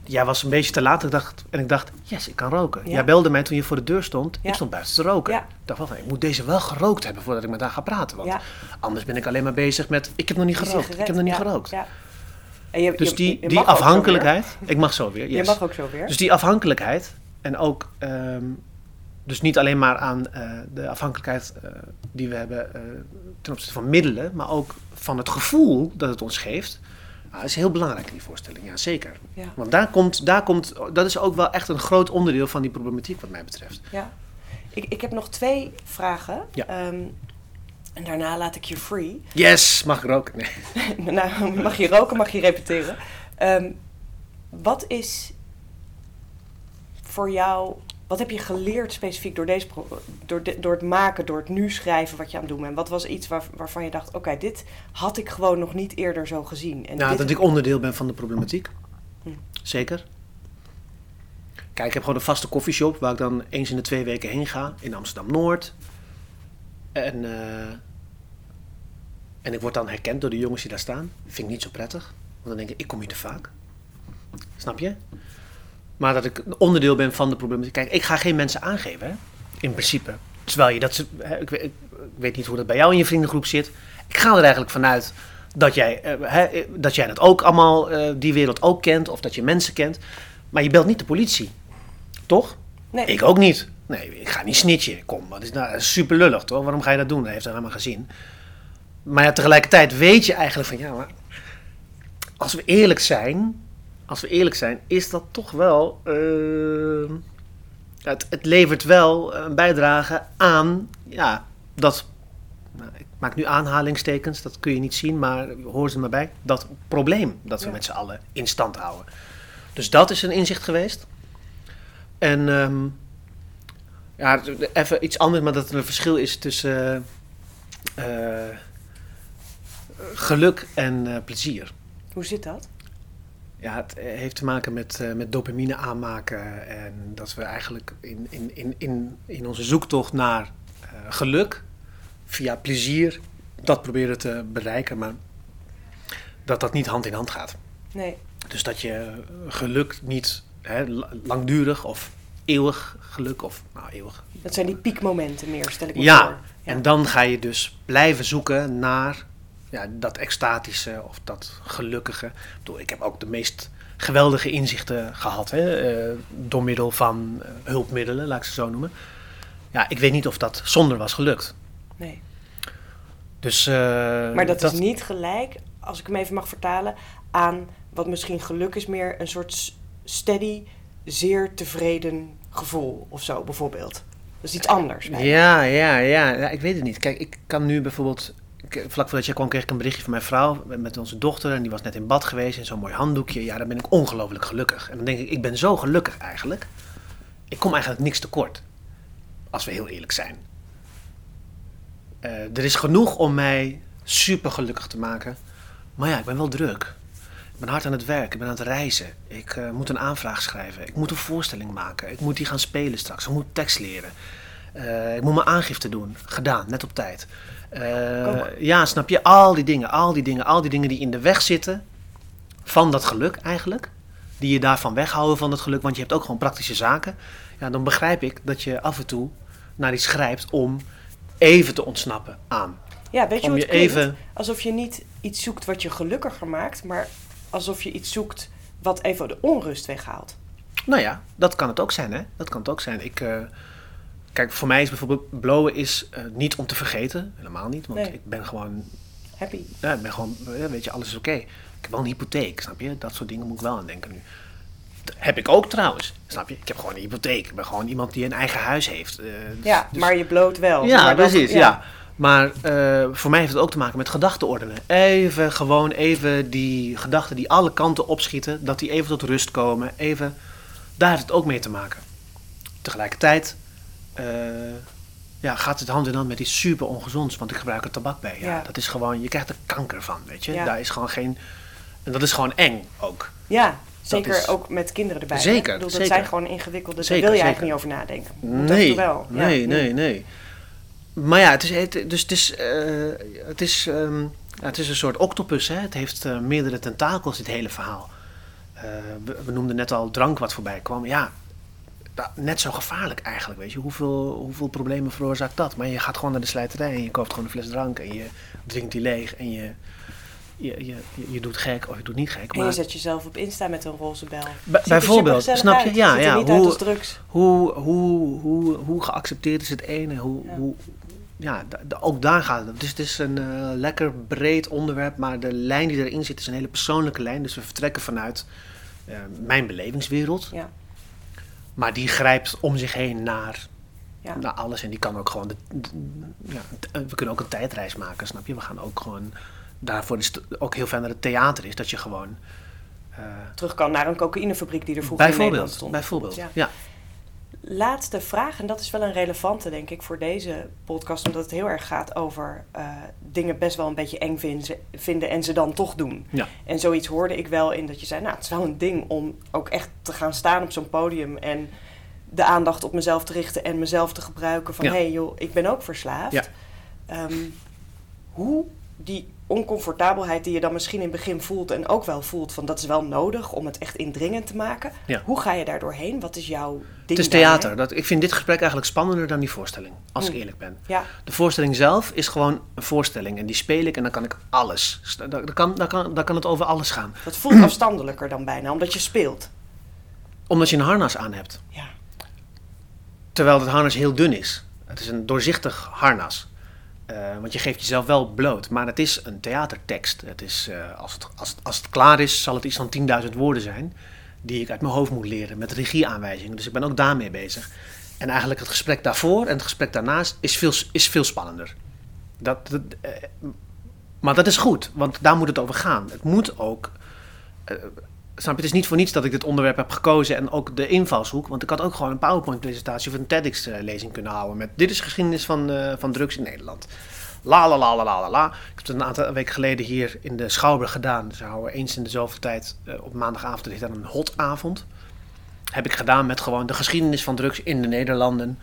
Jij was een beetje te laat ik dacht, en ik dacht, yes, ik kan roken. Ja. Jij belde mij toen je voor de deur stond. Ja. Ik stond buiten te roken. Ja. Ik dacht van, ik moet deze wel gerookt hebben voordat ik met haar ga praten. Want anders ben ik alleen maar bezig met, ik heb nog niet gerookt. Ik heb nog niet ja, gerookt. Ja. En je, Dus je- die, je die afhankelijkheid, ik mag zo weer, yes. Je mag ook zo weer. Dus die afhankelijkheid en ook, ehm, dus niet alleen maar aan eh, de afhankelijkheid eh, die we hebben eh, ten opzichte van middelen, maar ook van het gevoel dat het ons geeft. Ah, is heel belangrijk in die voorstelling, ja zeker. Ja. Want daar komt, daar komt, dat is ook wel echt een groot onderdeel van die problematiek wat mij betreft. Ja. Ik, ik heb nog twee vragen. Ja. Ehm, en daarna laat ik je free. Yes, mag ik roken? Nee. *laughs* nou, mag je roken, mag je repeteren. Ehm, wat is voor jou, wat heb je geleerd specifiek door, deze door, door het maken, door het nu schrijven wat je aan het doen bent? Wat was iets waar, waarvan je dacht, oké, dit had ik gewoon nog niet eerder zo gezien. En Nou, dat ik onderdeel ben van de problematiek. Hm. Zeker. Kijk, ik heb gewoon een vaste koffieshop waar ik dan eens in de twee weken heen ga in Amsterdam-Noord. En, eh, en ik word dan herkend door de jongens die daar staan. Vind ik niet zo prettig. Want dan denk ik, ik kom hier te vaak. Snap je? Maar dat ik een onderdeel ben van de problematiek. Kijk, ik ga geen mensen aangeven, hè? in principe. Terwijl je dat... ik, weet, ik weet niet hoe dat bij jou in je vriendengroep zit. Ik ga er eigenlijk vanuit dat jij, eh, hè, dat jij dat ook allemaal, eh, die wereld ook kent. Of dat je mensen kent. Maar je belt niet de politie. Toch? Nee, Ik ook niet. Nee, ik ga niet snitchen. Kom, is nou dat is super lullig toch? Waarom ga je dat doen? Dat heeft hij helemaal gezien. Maar ja, tegelijkertijd weet je eigenlijk van ja, maar als we eerlijk zijn, als we eerlijk zijn, is dat toch wel. eh, het, het levert wel een bijdrage aan ja, dat. Nou, ik maak nu aanhalingstekens, dat kun je niet zien, maar hoor ze maar bij. Dat probleem dat we Ja. met z'n allen in stand houden. Dus dat is een inzicht geweest. En ehm, ja, even iets anders, maar dat er een verschil is tussen eh, eh, geluk en eh, plezier. hoe zit dat? Ja, het heeft te maken met, met dopamine aanmaken. En dat we eigenlijk in, in, in, in, in onze zoektocht naar geluk via plezier dat proberen te bereiken. Maar dat dat niet hand in hand gaat. Nee, Dus dat je geluk niet hè, la- langdurig of eeuwig geluk of nou eeuwig. dat zijn die piekmomenten meer, stel ik me Ja, voor. En dan ga je dus blijven zoeken naar ja, dat extatische of dat gelukkige. Ik, bedoel, ik heb ook de meest geweldige inzichten gehad hè, eh, door middel van eh, hulpmiddelen, laat ik ze zo noemen. Ja, ik weet niet of dat zonder was gelukt. Nee. Dus, eh, Maar dat, is niet gelijk, als ik hem even mag vertalen, aan wat misschien geluk is, meer een soort steady, zeer tevreden gevoel of zo, bijvoorbeeld. Dat is iets anders. bijna. Ja, ja, ja, ja, ik weet het niet. Kijk, ik kan nu bijvoorbeeld. Vlak voordat jij kwam, kreeg ik een berichtje van mijn vrouw met- met onze dochter. En die was net in bad geweest in zo'n mooi handdoekje. Ja, dan ben ik ongelooflijk gelukkig. En dan denk ik, ik ben zo gelukkig eigenlijk. Ik kom eigenlijk niks tekort. Als we heel eerlijk zijn. Eh, er is genoeg om mij super gelukkig te maken. Maar ja, ik ben wel druk. Ben hard aan het werk. Ik ben aan het reizen. Ik eh, moet een aanvraag schrijven. Ik moet een voorstelling maken. Ik moet die gaan spelen straks. Ik moet tekst leren. Eh, ik moet mijn aangifte doen. Gedaan, net op tijd. Eh, ja, snap je? Al die dingen, al die dingen, al die dingen die in de weg zitten van dat geluk eigenlijk. Die je daarvan weghouden van dat geluk, want je hebt ook gewoon praktische zaken. Ja, dan begrijp ik dat je af en toe naar iets grijpt om even te ontsnappen aan. Ja, weet je hoe je het even. Alsof je niet iets zoekt wat je gelukkiger maakt, maar alsof je iets zoekt wat even de onrust weghaalt. Nou ja, dat kan het ook zijn, hè? Dat kan het ook zijn. Ik, eh, kijk, voor mij is bijvoorbeeld blowen is eh, niet om te vergeten. Helemaal niet, want Nee. ik ben gewoon Happy. Ja, ik ben gewoon, weet je, alles is oké. Ik heb wel een hypotheek, snap je? Dat soort dingen moet ik wel aan denken nu. Dat heb ik ook trouwens, snap je? Ik heb gewoon een hypotheek. Ik ben gewoon iemand die een eigen huis heeft. eh, dus- Ja, maar je bloot wel. Ja, Maar precies, ja. Maar eh, voor mij heeft het ook te maken met gedachten ordenen. Even, gewoon even die gedachten die alle kanten opschieten, dat die even tot rust komen. Even, daar heeft het ook mee te maken. Tegelijkertijd eh, ja, gaat het hand in hand met iets super ongezonds, want ik gebruik er tabak bij. Ja, Ja. Dat is gewoon, je krijgt er kanker van, weet je. Ja. Daar is gewoon geen, en dat is gewoon eng ook. Ja, zeker is- ook met kinderen erbij. Zeker, bedoel, dat zeker. zijn gewoon ingewikkelde, daar wil je eigenlijk niet over nadenken. Nee, toe wel. Ja, nee, nee, nee. Maar ja, het is, het, dus het is, eh, het is ehm, het is een soort octopus, hè? het heeft eh, meerdere tentakels, dit hele verhaal. Eh, we, we noemden net al drank wat voorbij kwam. Ja, net zo gevaarlijk eigenlijk, weet je. Hoeveel, hoeveel problemen veroorzaakt dat? Maar je gaat gewoon naar de slijterij en je koopt gewoon een fles drank en je drinkt die leeg en je, je, je, je, doet gek of je doet niet gek. En je Maar zet jezelf op Insta met een roze bel. Bijvoorbeeld, snap je? uit. Ja, ja, niet uit hoe- als drugs. hoe, hoe, hoe, hoe geaccepteerd is het ene? Hoe, Ja. hoe, ja, ook daar gaat het. Dus het is een eh, lekker breed onderwerp, maar de lijn die erin zit is een hele persoonlijke lijn. Dus we vertrekken vanuit eh, mijn belevingswereld. Ja. Maar die grijpt om zich heen naar, Ja. naar alles. En die kan ook gewoon. De, de- ja, eh, we kunnen ook een tijdreis maken, snap je? We gaan ook gewoon. Daarvoor is het ook heel fijn dat het theater is. Dat je gewoon. Terug kan naar een cocaïnefabriek die er vroeger in Nederland bijvoorbeeld. stond. Bijvoorbeeld. Ja. Laatste vraag, en dat is wel een relevante, denk ik, voor deze podcast, omdat het heel erg gaat over eh, dingen best wel een beetje eng vinden, vinden en ze dan toch doen. Ja. En zoiets hoorde ik wel in dat je zei, nou, het is wel een ding om ook echt te gaan staan op zo'n podium en de aandacht op mezelf te richten en mezelf te gebruiken van, Ja. hé hey, joh, ik ben ook verslaafd. Ja. Ehm, hoe die oncomfortabelheid die je dan misschien in het begin voelt en ook wel voelt van dat is wel nodig om het echt indringend te maken. Ja. Hoe ga je daar doorheen? Wat is jouw ding Het is theater. Dat, ik vind dit gesprek eigenlijk spannender dan die voorstelling, als ik Hmm. eerlijk ben. Ja, De voorstelling zelf is gewoon een voorstelling en die speel ik en dan kan ik alles. Dan, kan, dan, kan, dan kan het over alles gaan. dat voelt *clears throat* afstandelijker dan bijna, omdat je speelt. Omdat je een harnas aan hebt. Ja, Terwijl het harnas heel dun is. Het is een doorzichtig harnas. Eh, want je geeft jezelf wel bloot. Maar het is een theatertekst. Het is, eh, als, het, als, als het klaar is, zal het iets van 10.000 woorden zijn. Die ik uit mijn hoofd moet leren met regieaanwijzingen. Dus ik ben ook daarmee bezig. En eigenlijk het gesprek daarvoor en het gesprek daarnaast is veel, is veel spannender. Dat, dat, eh, maar dat is goed, want daar moet het over gaan. Het moet ook. Snap het is niet voor niets dat ik dit onderwerp heb gekozen en ook de invalshoek. Want ik had ook gewoon een PowerPoint-presentatie of een TEDx-lezing kunnen houden. Met dit is geschiedenis van, eh, van drugs in Nederland. La la la la la la. Ik heb het een aantal weken geleden hier in de Schouwburg gedaan. Dus we houden eens in de zoveel tijd eh, op maandagavond is dan een hotavond. Heb ik gedaan met gewoon de geschiedenis van drugs in de Nederlanden.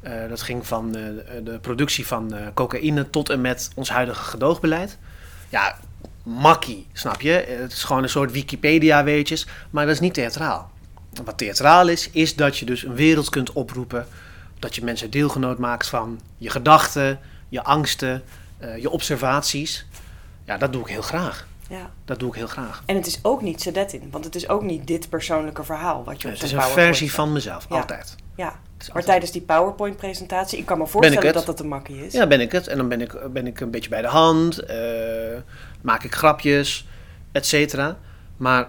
Eh, dat ging van de productie van cocaïne tot en met ons huidige gedoogbeleid. Ja, makkie, snap je? Het is gewoon een soort Wikipedia-weetjes, maar dat is niet theatraal. Wat theatraal is, is dat je dus een wereld kunt oproepen. Dat je mensen deelgenoot maakt van je gedachten, je angsten, eh, je observaties. Ja, dat doe ik heel graag. ja. Dat doe ik heel graag. En het is ook niet Sedetin, want het is ook niet dit persoonlijke verhaal wat je op Het is een versie van mezelf, Ja. altijd. Ja, maar tijdens die PowerPoint-presentatie, ik kan me voorstellen dat dat een makkie is. Ja, ben ik het. En dan ben ik, ben ik een beetje bij de hand. eh, maak ik grapjes, et cetera. Maar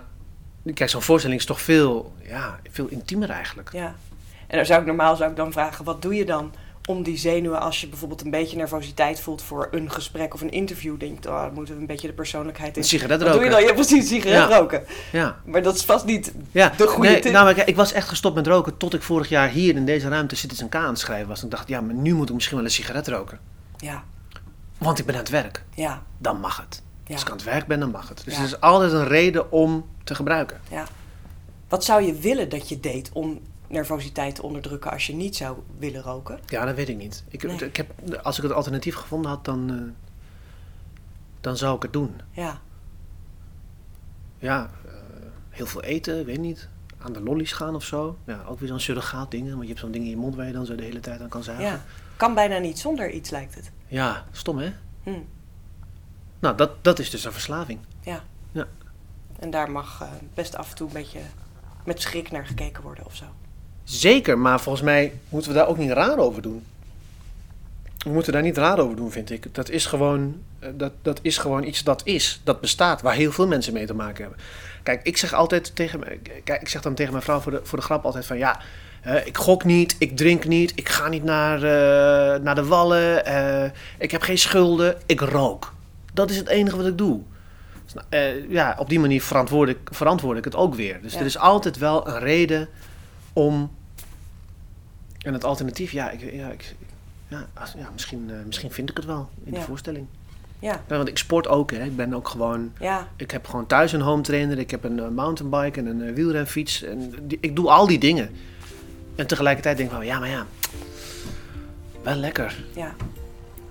kijk, zo'n voorstelling is toch veel, ja, veel intiemer eigenlijk. Ja. En dan zou ik normaal zou ik dan vragen, wat doe je dan om die zenuwen als je bijvoorbeeld een beetje nervositeit voelt voor een gesprek of een interview? Denkt, oh, dan moeten we een beetje de persoonlijkheid in. Een sigaret Wat doe je roken. dan? Ja, precies, sigaret Ja. roken. Ja, Maar dat is vast niet ja. de goede nee, tip. Nou, ik was echt gestopt met roken tot ik vorig jaar hier in deze ruimte Citizen K aan het schrijven was. En ik dacht, ja, maar nu moet ik misschien wel een sigaret roken. Ja, Want ik ben aan het werk. ja, Dan mag het. ja, Als ik aan het werk ben, dan mag het. Dus er is altijd een reden om te gebruiken. ja. Wat zou je willen dat je deed om nervositeit te onderdrukken als je niet zou willen roken? Ja, dat weet ik niet. Ik, Nee. ik heb, als ik het alternatief gevonden had, dan, eh, dan zou ik het doen. Ja, Ja, eh, heel veel eten, weet niet. Aan de lollies gaan of zo. Ja, ook weer zo'n surrogaat dingen. Want je hebt zo'n ding in je mond waar je dan zo de hele tijd aan kan zuigen. ja. Kan bijna niet zonder iets, lijkt het. Ja, stom hè? Hm. Nou, dat, dat is dus een verslaving. Ja. Ja. En daar mag eh, best af en toe een beetje met schrik naar gekeken worden of zo. Zeker, maar volgens mij moeten we daar ook niet raar over doen. We moeten daar niet raar over doen, vind ik. Dat is gewoon, eh, dat, dat is gewoon iets dat is, dat bestaat, waar heel veel mensen mee te maken hebben. Kijk, ik zeg altijd tegen kijk, ik zeg dan tegen mijn vrouw voor de, voor de grap altijd van ja, eh, ik gok niet, ik drink niet, ik ga niet naar, eh, naar de wallen, ik heb geen schulden, ik rook. Dat is het enige wat ik doe. Dus, nou, ja, op die manier verantwoord ik, verantwoord ik het ook weer. Dus Ja. er is altijd wel een reden om. En het alternatief, ja, ik, ja, ik, ja, als- ja misschien, eh, misschien vind ik het wel in de Ja. voorstelling. Ja, Ja, want ik sport ook, hè. Ik ben ook gewoon. ja, Ik heb gewoon thuis een home trainer, ik heb een eh, mountainbike en een eh, wielrenfiets. En die- ik doe al die dingen. En tegelijkertijd denk ik van, ja, maar ja, wel lekker. ja.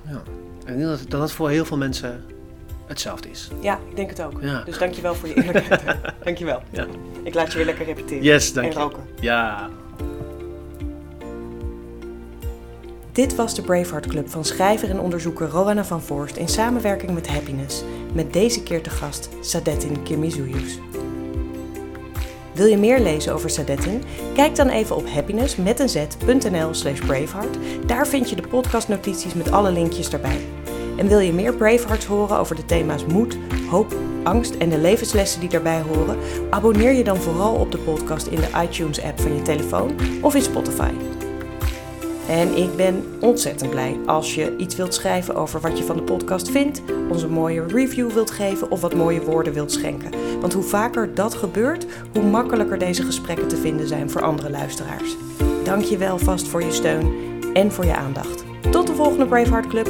Ja. En ik denk dat, dat dat voor heel veel mensen hetzelfde is. Ja, ik denk het ook. Ja. Dus dankjewel voor je eerlijkheid. *laughs* dankjewel. Ja. Ik laat je weer lekker repeteren. Yes, dank en roken. Ja. Dit was de Braveheart Club van schrijver en onderzoeker Rowana van Voorst in samenwerking met Happiness. Met deze keer te gast Sadettin Kirmizouyus. Wil je meer lezen over Sadettin? Kijk dan even op happiness met een z.nl slash braveheart. Daar vind je de podcastnotities met alle linkjes daarbij. En wil je meer Bravehearts horen over de thema's moed, hoop, angst en de levenslessen die daarbij horen? Abonneer je dan vooral op de podcast in de iTunes app van je telefoon of in Spotify. En ik ben ontzettend blij als je iets wilt schrijven over wat je van de podcast vindt, ons een mooie review wilt geven of wat mooie woorden wilt schenken. Want hoe vaker dat gebeurt, hoe makkelijker deze gesprekken te vinden zijn voor andere luisteraars. Dank je wel vast voor je steun en voor je aandacht. Tot de volgende Braveheart Club.